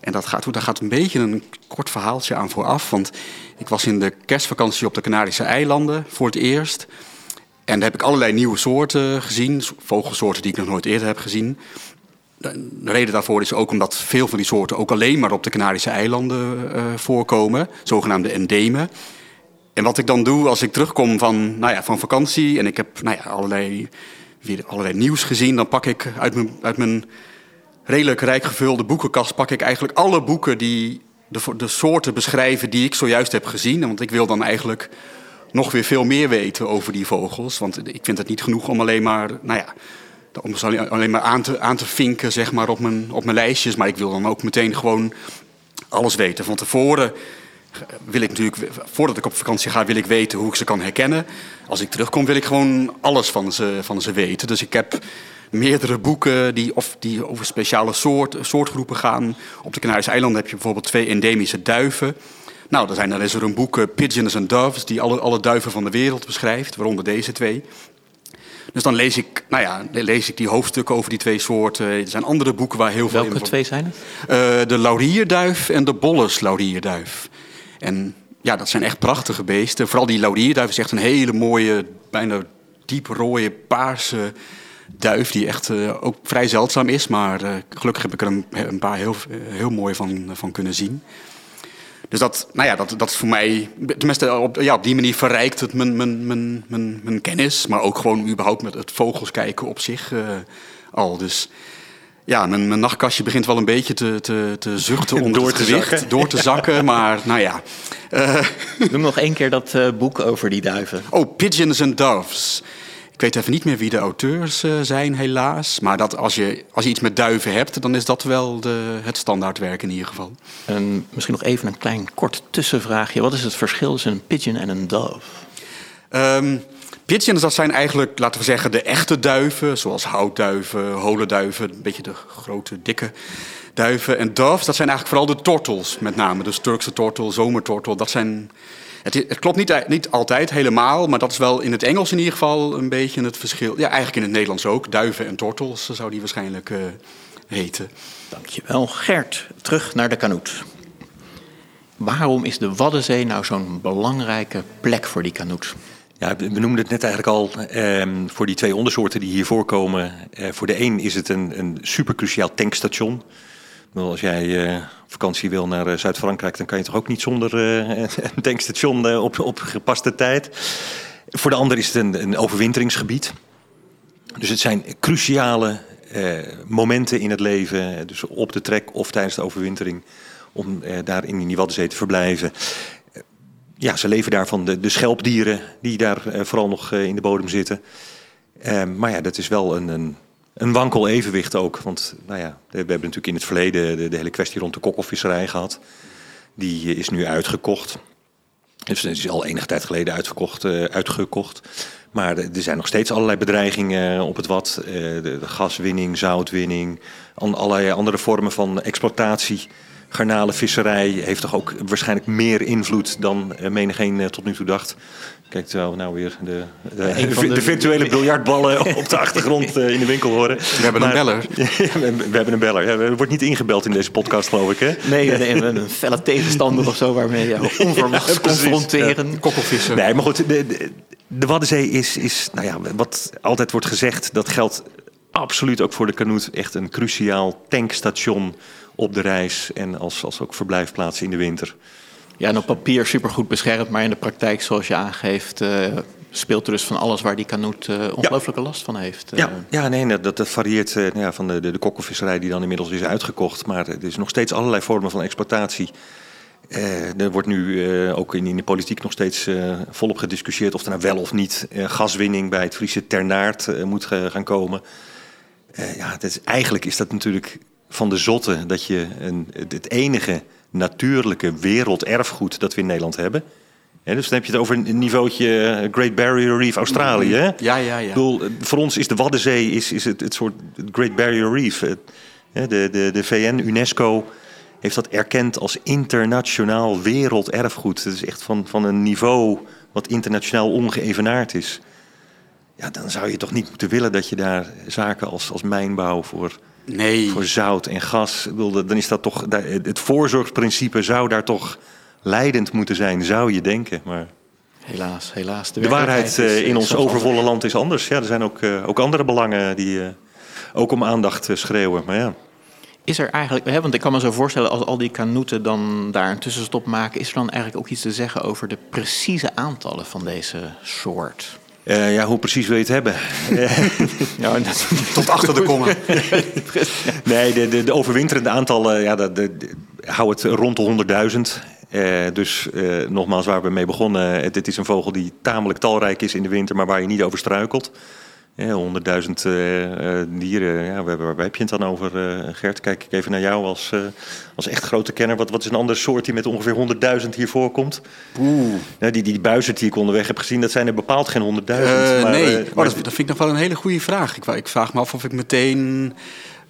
En dat gaat, daar gaat een beetje een kort verhaaltje aan vooraf. Want ik was in de kerstvakantie op de Canarische eilanden voor het eerst. En daar heb ik allerlei nieuwe soorten gezien. Vogelsoorten die ik nog nooit eerder heb gezien. De de reden daarvoor is ook omdat veel van die soorten ook alleen maar op de Canarische eilanden eh, voorkomen. Zogenaamde endemen. En wat ik dan doe als ik terugkom van, nou ja, van vakantie en ik heb nou ja, allerlei, weer allerlei nieuws gezien, dan pak ik uit mijn, uit mijn redelijk rijk gevulde boekenkast pak ik eigenlijk alle boeken die de, de soorten beschrijven die ik zojuist heb gezien. Want ik wil dan eigenlijk nog weer veel meer weten over die vogels. Want ik vind het niet genoeg om alleen maar, nou ja, om alleen maar aan te, aan te vinken zeg maar, op, mijn, op mijn lijstjes. Maar ik wil dan ook meteen gewoon alles weten. Van tevoren wil ik natuurlijk, voordat ik op vakantie ga, wil ik weten hoe ik ze kan herkennen. Als ik terugkom, wil ik gewoon alles van ze, van ze weten. Dus ik heb meerdere boeken die, of die over speciale soort, soortgroepen gaan. Op de Canarische eilanden heb je bijvoorbeeld twee endemische duiven. Nou, dan, zijn, dan is er een boek, eh, Pigeons and Doves, die alle, alle duiven van de wereld beschrijft, waaronder deze twee. Dus dan lees ik, nou ja, lees ik die hoofdstukken over die twee soorten. Er zijn andere boeken waar heel veel... Welke twee zijn het? eh, de laurierduif en de bolles laurierduif. En ja, dat zijn echt prachtige beesten. Vooral die laurierduif is echt een hele mooie, bijna dieprooie, paarse duif... die echt eh, ook vrij zeldzaam is. Maar eh, gelukkig heb ik er een, een paar heel, heel mooi van, van kunnen zien. Dus dat, nou ja, dat, dat is voor mij... Tenminste, op, ja, op die manier verrijkt het mijn, mijn, mijn, mijn, mijn kennis. Maar ook gewoon überhaupt met het vogels kijken op zich eh, al. Dus ja, mijn, mijn nachtkastje begint wel een beetje te, te, te zuchten onder Door het te gewicht. zakken. Door te (laughs) zakken, maar nou ja. Eh, Noem nog één keer dat eh, boek over die duiven. oh, Pigeons and Doves. Ik weet even niet meer wie de auteurs eh, zijn, helaas. Maar dat als, je, als je iets met duiven hebt, dan is dat wel de, het standaardwerk in ieder geval. En misschien nog even een klein kort tussenvraagje. Wat is het verschil tussen een pigeon en een dove? Ehm pigeons, dat zijn eigenlijk, laten we zeggen, de echte duiven. Zoals houtduiven, holenduiven, een beetje de grote, dikke duiven. En doves, dat zijn eigenlijk vooral de tortels met name. Dus Turkse tortel, zomertortel, dat zijn... Het, klopt niet, niet altijd helemaal, maar dat is wel in het Engels in ieder geval een beetje het verschil. Ja, eigenlijk in het Nederlands ook. Duiven en tortels zou die waarschijnlijk eh, heten. Dankjewel. Gert, terug naar de kanoet. Waarom is de Waddenzee nou zo'n belangrijke plek voor die kanoet? Ja, we noemden het net eigenlijk al. ehm, voor die twee ondersoorten die hier voorkomen. eh, voor de een is het een, een super cruciaal tankstation. Bedoel, Als jij op vakantie wil naar eh, Zuid-Frankrijk, dan kan je toch ook niet zonder eh, (laughs) een op, op gepaste tijd. Voor de ander is het een, een overwinteringsgebied. Dus het zijn cruciale momenten in het leven, dus op de trek of tijdens de overwintering, om daar in die Waddenzee te verblijven. Ja, ze leven daar van de, de schelpdieren die daar vooral nog in de bodem zitten. Maar ja, dat is wel een, een, een wankel evenwicht ook. Want nou ja, we hebben natuurlijk in het verleden de, hele kwestie rond de kokkelvisserij gehad. Die eh, is nu uitgekocht. Dus het is al enige tijd geleden uitverkocht, eh, uitgekocht. Maar er zijn nog steeds allerlei bedreigingen op het wat. Eh, de, gaswinning, zoutwinning, allerlei andere vormen van exploitatie. Garnalenvisserij heeft toch ook waarschijnlijk meer invloed dan uh, menigeen uh, tot nu toe dacht. Kijk, terwijl we nou weer de, de, virtuele biljartballen (laughs) op de achtergrond eh, in de winkel horen. We hebben een beller. (laughs) we, we hebben een beller. Ja, er wordt niet ingebeld in deze podcast, geloof ik. Hè? Nee, nee, een, een felle tegenstander of zo waarmee je (laughs) onverwachts Ja, confronteren. Kokkelvissen. Nee, maar goed, de, de, de Waddenzee is, is, nou ja, wat altijd wordt gezegd, dat geldt absoluut ook voor de Kanoet. Echt een cruciaal tankstation op de reis en als, als ook verblijfplaats in de winter. Ja, en op papier supergoed beschermd, maar in de praktijk, zoals je aangeeft, eh, speelt er dus van alles waar die kanoet eh ongelooflijke last van heeft. Eh, Ja, ja nee, dat, dat varieert nou ja, van de, de, de kokkelvisserij die dan inmiddels is uitgekocht. Maar er is nog steeds allerlei vormen van exploitatie. Er wordt nu ook in, in de politiek nog steeds volop gediscussieerd of er nou wel of niet gaswinning bij het Friese Ternaert eh, moet gaan komen. Ja, is, eigenlijk is dat natuurlijk van de zotte dat je een, het- enige natuurlijke werelderfgoed dat we in Nederland hebben. Dus dan heb je het over een niveautje eh, Great Barrier Reef Australië. Hè? Ja, ja, ja. Ik bedoel, eh, voor ons is de Waddenzee is, is het, het soort Great Barrier Reef. De, de, de VN, UNESCO, heeft dat erkend als internationaal werelderfgoed. Het is echt van, van een niveau wat internationaal ongeëvenaard is. Ja, dan zou je toch niet moeten willen dat je daar zaken als, als mijnbouw voor, Nee. voor zout en gas. Ik bedoel, dan is dat toch. Het voorzorgsprincipe zou daar toch leidend moeten zijn, zou je denken. Maar Helaas, helaas. de waarheid eh, is, in eh, ons overvolle land is anders. Ja, er zijn ook, eh, ook andere belangen die eh, ook om aandacht schreeuwen. Maar ja. Is er eigenlijk, hè, want ik kan me zo voorstellen, als al die kanoeten dan daar een tussenstop maken, is er dan eigenlijk ook iets te zeggen over de precieze aantallen van deze soort? Eh, ja, hoe precies wil je het hebben? (laughs) Ja, dat, Tot achter de komma. (laughs) nee, de, de, de overwinterende aantallen, ja, dat, de, de- hou het rond de 100.000. Eh, dus eh, nogmaals, waar we mee begonnen. Het, het is een vogel die tamelijk talrijk is in de winter, maar waar je niet over struikelt. 100.000 eh, eh, dieren, ja, waar, waar heb je het dan over, eh, Gert? Kijk ik even naar jou als, als echt grote kenner. Wat, wat is een andere soort die met ongeveer 100.000 hier voorkomt? Oeh. Ja, die, die buizerd die ik onderweg heb gezien, dat zijn er bepaald geen 100.000. Maar, nee, oh, dat, dat vind ik nog wel een hele goede vraag. Ik, ik vraag me af of ik meteen...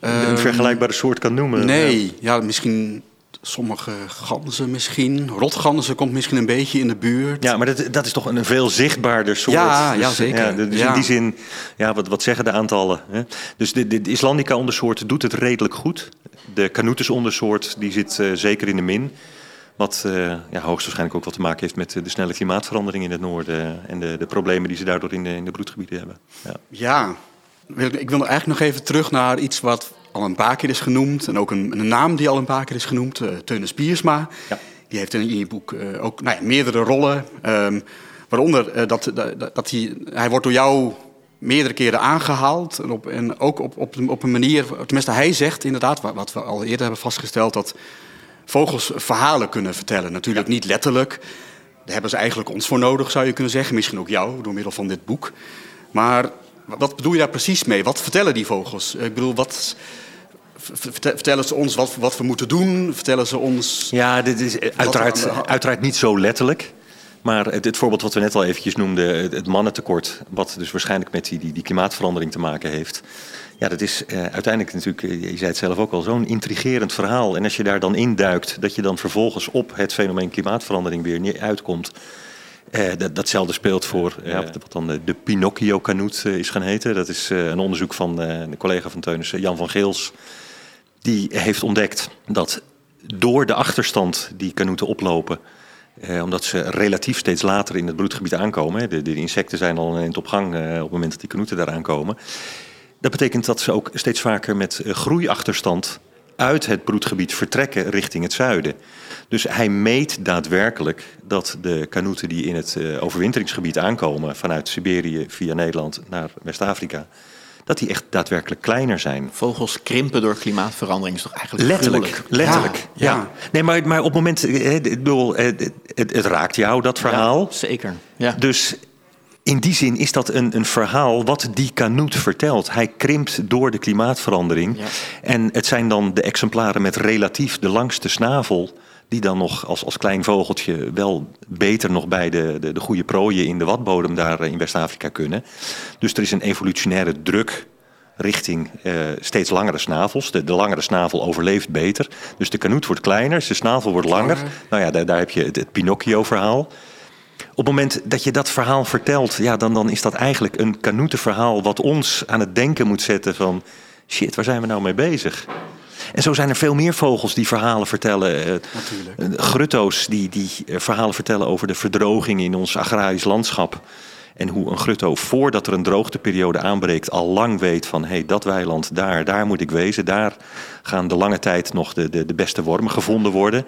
een vergelijkbare soort kan noemen. Nee, ja, misschien sommige ganzen misschien. Rotganzen komt misschien een beetje in de buurt. Ja, maar dat, dat is toch een veel zichtbaarder soort. Ja, ja, zeker. Ja, dus Ja. in die zin, ja, wat, wat zeggen de aantallen? Hè? Dus de, de, de Islandica-ondersoort doet het redelijk goed. De Canutus-ondersoort die zit eh, zeker in de min. Wat eh, ja, hoogstwaarschijnlijk ook wat te maken heeft met eh, de snelle klimaatverandering in het noorden. En de, de problemen die ze daardoor in de, in de broedgebieden hebben. Ja. Ja, ik wil eigenlijk nog even terug naar iets wat al een paar keer is genoemd. En ook een, een naam die al een paar keer is genoemd, eh Teunis Piersma. Ja. Die heeft in je boek eh, ook nou ja, meerdere rollen. ehm, waaronder eh, dat, dat, dat hij, hij wordt door jou meerdere keren aangehaald. En, op, en ook op, op, op een manier, tenminste hij zegt inderdaad, wa- wat we al eerder hebben vastgesteld... dat vogels verhalen kunnen vertellen. Natuurlijk niet letterlijk. Daar hebben ze eigenlijk ons voor nodig, zou je kunnen zeggen. Misschien ook jou, door middel van dit boek. Maar wat bedoel je daar precies mee? Wat vertellen die vogels? Ik bedoel, wat... Vertellen ze ons wat, wat we moeten doen? Vertellen ze ons... Ja, dit is eh, uiteraard, niet zo letterlijk. Maar het, het voorbeeld wat we net al eventjes noemden, het, het mannentekort, wat dus waarschijnlijk met die, die, die klimaatverandering te maken heeft. Ja, dat is eh, uiteindelijk natuurlijk, eh, je zei het zelf ook al, zo'n intrigerend verhaal. En als je daar dan induikt, dat je dan vervolgens op het fenomeen klimaatverandering weer niet uitkomt. Eh, dat, datzelfde speelt voor eh, wat dan de, de Pinocchio-kanoet is gaan heten. Dat is eh, een onderzoek van eh, een collega van Teunis, eh, Jan van Geels. Die heeft ontdekt dat door de achterstand die kanoeten oplopen... Eh, omdat ze relatief steeds later in het broedgebied aankomen. De, de insecten zijn al in het opgang eh, op het moment dat die kanoeten daar aankomen. Dat betekent dat ze ook steeds vaker met eh, groeiachterstand uit het broedgebied vertrekken richting het zuiden. Dus hij meet daadwerkelijk dat de kanoeten die in het uh, overwinteringsgebied aankomen vanuit Siberië via Nederland naar West-Afrika, dat die echt daadwerkelijk kleiner zijn. Vogels krimpen door klimaatverandering is toch eigenlijk letterlijk, gruwelijk? letterlijk. Ja, Ja. Nee, maar, maar op het moment, eh, ik bedoel, eh, het, het raakt jou dat verhaal. Ja, zeker. Ja. Dus in die zin is dat een, een verhaal wat die kanoet vertelt. Hij krimpt door de klimaatverandering. Ja. En het zijn dan de exemplaren met relatief de langste snavel. Die dan nog als, als klein vogeltje wel beter nog bij de, de, de goede prooien in de watbodem daar in West-Afrika kunnen. Dus er is een evolutionaire druk richting eh, steeds langere snavels. De, de langere snavel overleeft beter. Dus de kanoet wordt kleiner, zijn snavel wordt langer. Nou ja, daar, daar heb je het, het Pinocchio-verhaal. Op het moment dat je dat verhaal vertelt, ja, dan, dan is dat eigenlijk een kanoetenverhaal wat ons aan het denken moet zetten van shit, waar zijn we nou mee bezig? En zo zijn er veel meer vogels die verhalen vertellen. Eh, eh, grutto's die, die eh, verhalen vertellen over de verdroging in ons agrarisch landschap. En hoe een grutto voordat er een droogteperiode aanbreekt al lang weet van hé, hey, dat weiland daar, daar moet ik wezen. Daar gaan de lange tijd nog de, de, de beste wormen gevonden worden.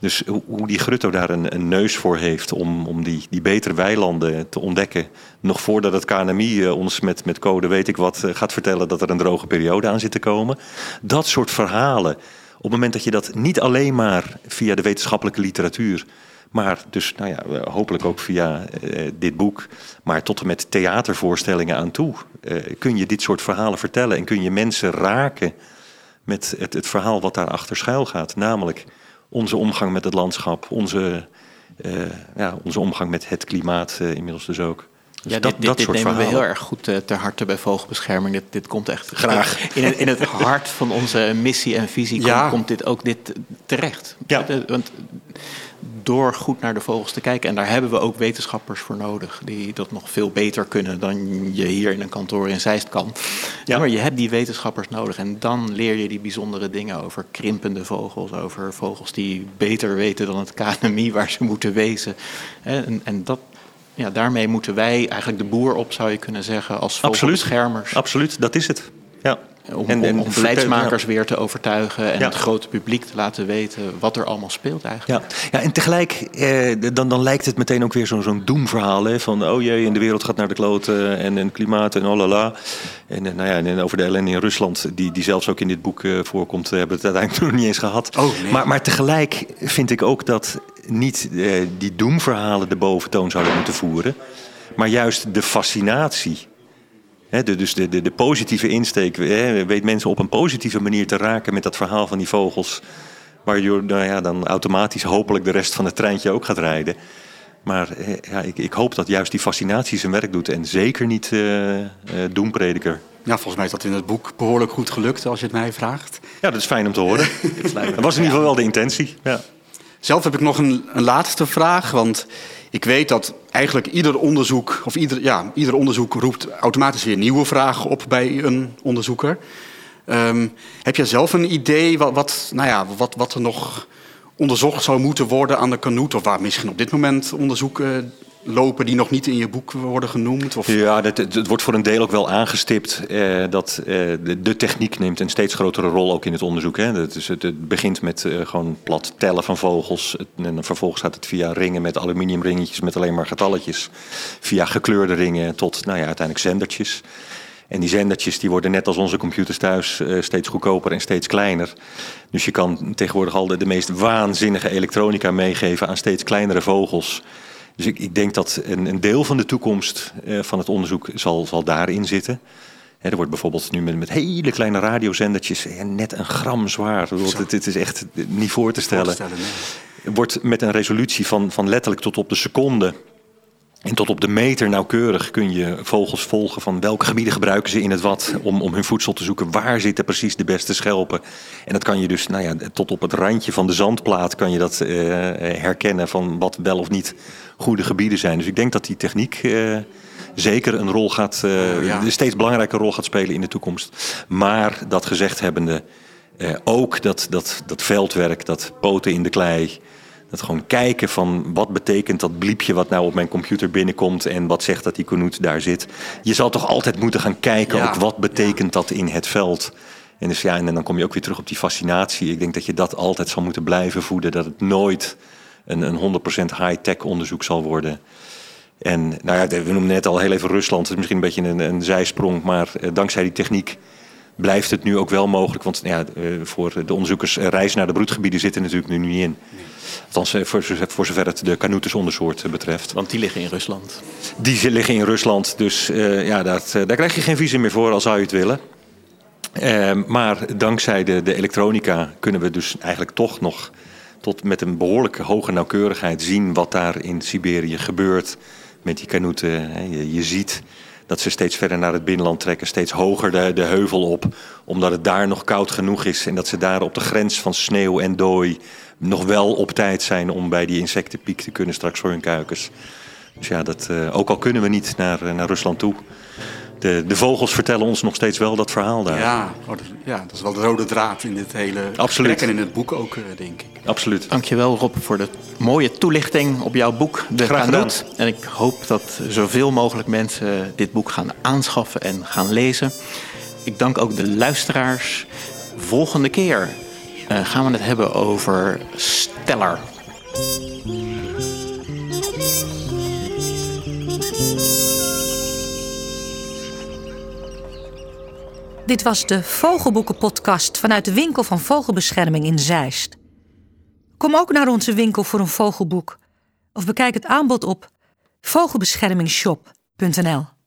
Dus hoe- die grutto daar een, een neus voor heeft om, om die, die betere weilanden te ontdekken. Nog voordat het KNMI eh, ons met, met code weet ik wat eh, gaat vertellen dat er een droge periode aan zit te komen. Dat soort verhalen. Op het moment dat je dat niet alleen maar via de wetenschappelijke literatuur. Maar dus nou ja, eh, hopelijk ook via dit boek. Maar tot en met theatervoorstellingen aan toe. kun je dit soort verhalen vertellen. En kun je mensen raken met het, het verhaal wat daarachter schuil gaat. Namelijk onze omgang met het landschap, onze, eh, ja, onze omgang met het klimaat eh, inmiddels dus ook. Dus ja, dat, dit, dat dit soort nemen we heel erg goed eh, ter harte bij Vogelbescherming. Dit, dit komt echt Graag. In, het- in het hart van onze missie en visie Ja. komt, komt dit ook dit terecht. Ja. Want door goed naar de vogels te kijken, en daar hebben we ook wetenschappers voor nodig, die dat nog veel beter kunnen dan je hier in een kantoor in Zeist kan. Ja. Maar je hebt die wetenschappers nodig en dan leer je die bijzondere dingen over krimpende vogels, over vogels die beter weten dan het KNMI waar ze moeten wezen. En, en dat, ja, daarmee moeten wij eigenlijk de boer op, zou je kunnen zeggen, als Absoluut. vogelbeschermers. Absoluut, dat is het. Ja. Om, En- om beleidsmakers weer te overtuigen en Ja. het grote publiek te laten weten wat er allemaal speelt eigenlijk. Ja, ja en tegelijk eh, dan, dan lijkt het meteen ook weer zo'n zo'n doemverhaal. Hè, van oh jee, en de wereld gaat naar de kloten en, en klimaat en oh la la. En, eh, nou ja, en over de ellende in Rusland, die, die zelfs ook in dit boek eh, voorkomt, eh, hebben we het uiteindelijk (laughs) nog niet eens gehad. Oh, nee. maar, maar tegelijk vind ik ook dat niet eh, die doemverhalen de boventoon zouden moeten voeren. Maar juist de fascinatie. De, dus de, de, de positieve insteek. Weet mensen op een positieve manier te raken met dat verhaal van die vogels. Waar je nou ja, dan automatisch hopelijk de rest van het treintje ook gaat rijden. Maar eh, ja, ik, ik hoop dat juist die fascinatie zijn werk doet. En zeker niet eh eh, doemprediker. Ja, volgens mij is dat in het boek behoorlijk goed gelukt, als je het mij vraagt. Ja, dat is fijn om te horen. (laughs) Dat was in ieder geval wel de intentie. Ja. Zelf heb ik nog een, een laatste vraag, want ik weet dat eigenlijk ieder onderzoek, of ieder, ja, ieder onderzoek roept automatisch weer nieuwe vragen op bij een onderzoeker. Ehm, heb jij zelf een idee wat, wat, nou ja, wat, wat er nog onderzocht zou moeten worden aan de kanoet? Of waar misschien op dit moment onderzoeken lopen die nog niet in je boek worden genoemd? Of... Ja, het, wordt voor een deel ook wel aangestipt eh, dat eh, de, techniek neemt een steeds grotere rol ook in het onderzoek. Hè. Dat is, het, het begint met eh, gewoon plat tellen van vogels. En vervolgens gaat het via ringen met aluminiumringetjes met alleen maar getalletjes. Via gekleurde ringen tot nou ja, uiteindelijk zendertjes. En die zendertjes die worden net als onze computers thuis eh, steeds goedkoper en steeds kleiner. Dus je kan tegenwoordig al de meest waanzinnige elektronica meegeven aan steeds kleinere vogels. Dus ik, ik denk dat een, een deel van de toekomst eh, van het onderzoek zal, zal daarin zitten. Hè, er wordt bijvoorbeeld nu met, met hele kleine radiozendertjes, eh, net een gram zwaar. Het, het is echt niet voor te stellen. Voorstellen, nee. Wordt met een resolutie van, van letterlijk tot op de seconde en tot op de meter nauwkeurig kun je vogels volgen van welke gebieden gebruiken ze in het wat om, om hun voedsel te zoeken. Waar zitten precies de beste schelpen? En dat kan je dus nou ja, tot op het randje van de zandplaat kan je dat eh, herkennen van wat wel of niet goede gebieden zijn. Dus ik denk dat die techniek eh, zeker een rol gaat, Ja. een steeds belangrijke rol gaat spelen in de toekomst. Maar dat gezegd hebbende, ook dat, dat, dat veldwerk, dat poten in de klei, Dat gewoon kijken van wat betekent dat bliepje wat nou op mijn computer binnenkomt en wat zegt dat die kanoet daar zit. Je zal toch altijd moeten gaan kijken Ja. ook wat betekent dat in het veld. En, dus ja, en dan kom je ook weer terug op die fascinatie. Ik denk dat je dat altijd zal moeten blijven voeden. Dat het nooit een, een 100% high-tech onderzoek zal worden. En nou ja, we noemen net al heel even Rusland. Het is misschien een beetje een, een zijsprong. Maar eh, dankzij die techniek blijft het nu ook wel mogelijk. Want ja, eh, voor de onderzoekers eh, reizen naar de broedgebieden zitten natuurlijk nu niet in. Althans, eh, voor, zover- voor zover het de Canutus-ondersoort eh, betreft. Want die liggen in Rusland. Die liggen in Rusland, dus eh, ja, dat, daar krijg je geen visum meer voor, al zou je het willen. Eh, maar dankzij de, de elektronica kunnen we dus eigenlijk toch nog tot met een behoorlijk hoge nauwkeurigheid zien wat daar in Siberië gebeurt met die kanoeten. Je, je ziet dat ze steeds verder naar het binnenland trekken, steeds hoger de, de heuvel op, omdat het daar nog koud genoeg is en dat ze daar op de grens van sneeuw en dooi nog wel op tijd zijn om bij die insectenpiek te kunnen straks voor hun kuikens. Dus ja, dat, eh, ook al kunnen we niet naar, eh, naar Rusland toe. De, de vogels vertellen ons nog steeds wel dat verhaal daar. Ja, oh, dat, ja, dat is wel de rode draad in dit hele Absoluut. gesprek en in het boek ook, eh, denk ik. Absoluut. Dankjewel Rob voor de mooie toelichting op jouw boek De Graag Kanoot. En ik hoop dat zoveel mogelijk mensen dit boek gaan aanschaffen en gaan lezen. Ik dank ook de luisteraars. Volgende keer eh, gaan we het hebben over Stellar. Dit was de Vogelboeken-podcast vanuit de winkel van Vogelbescherming in Zeist. Kom ook naar onze winkel voor een vogelboek of bekijk het aanbod op vogelbeschermingshop.nl.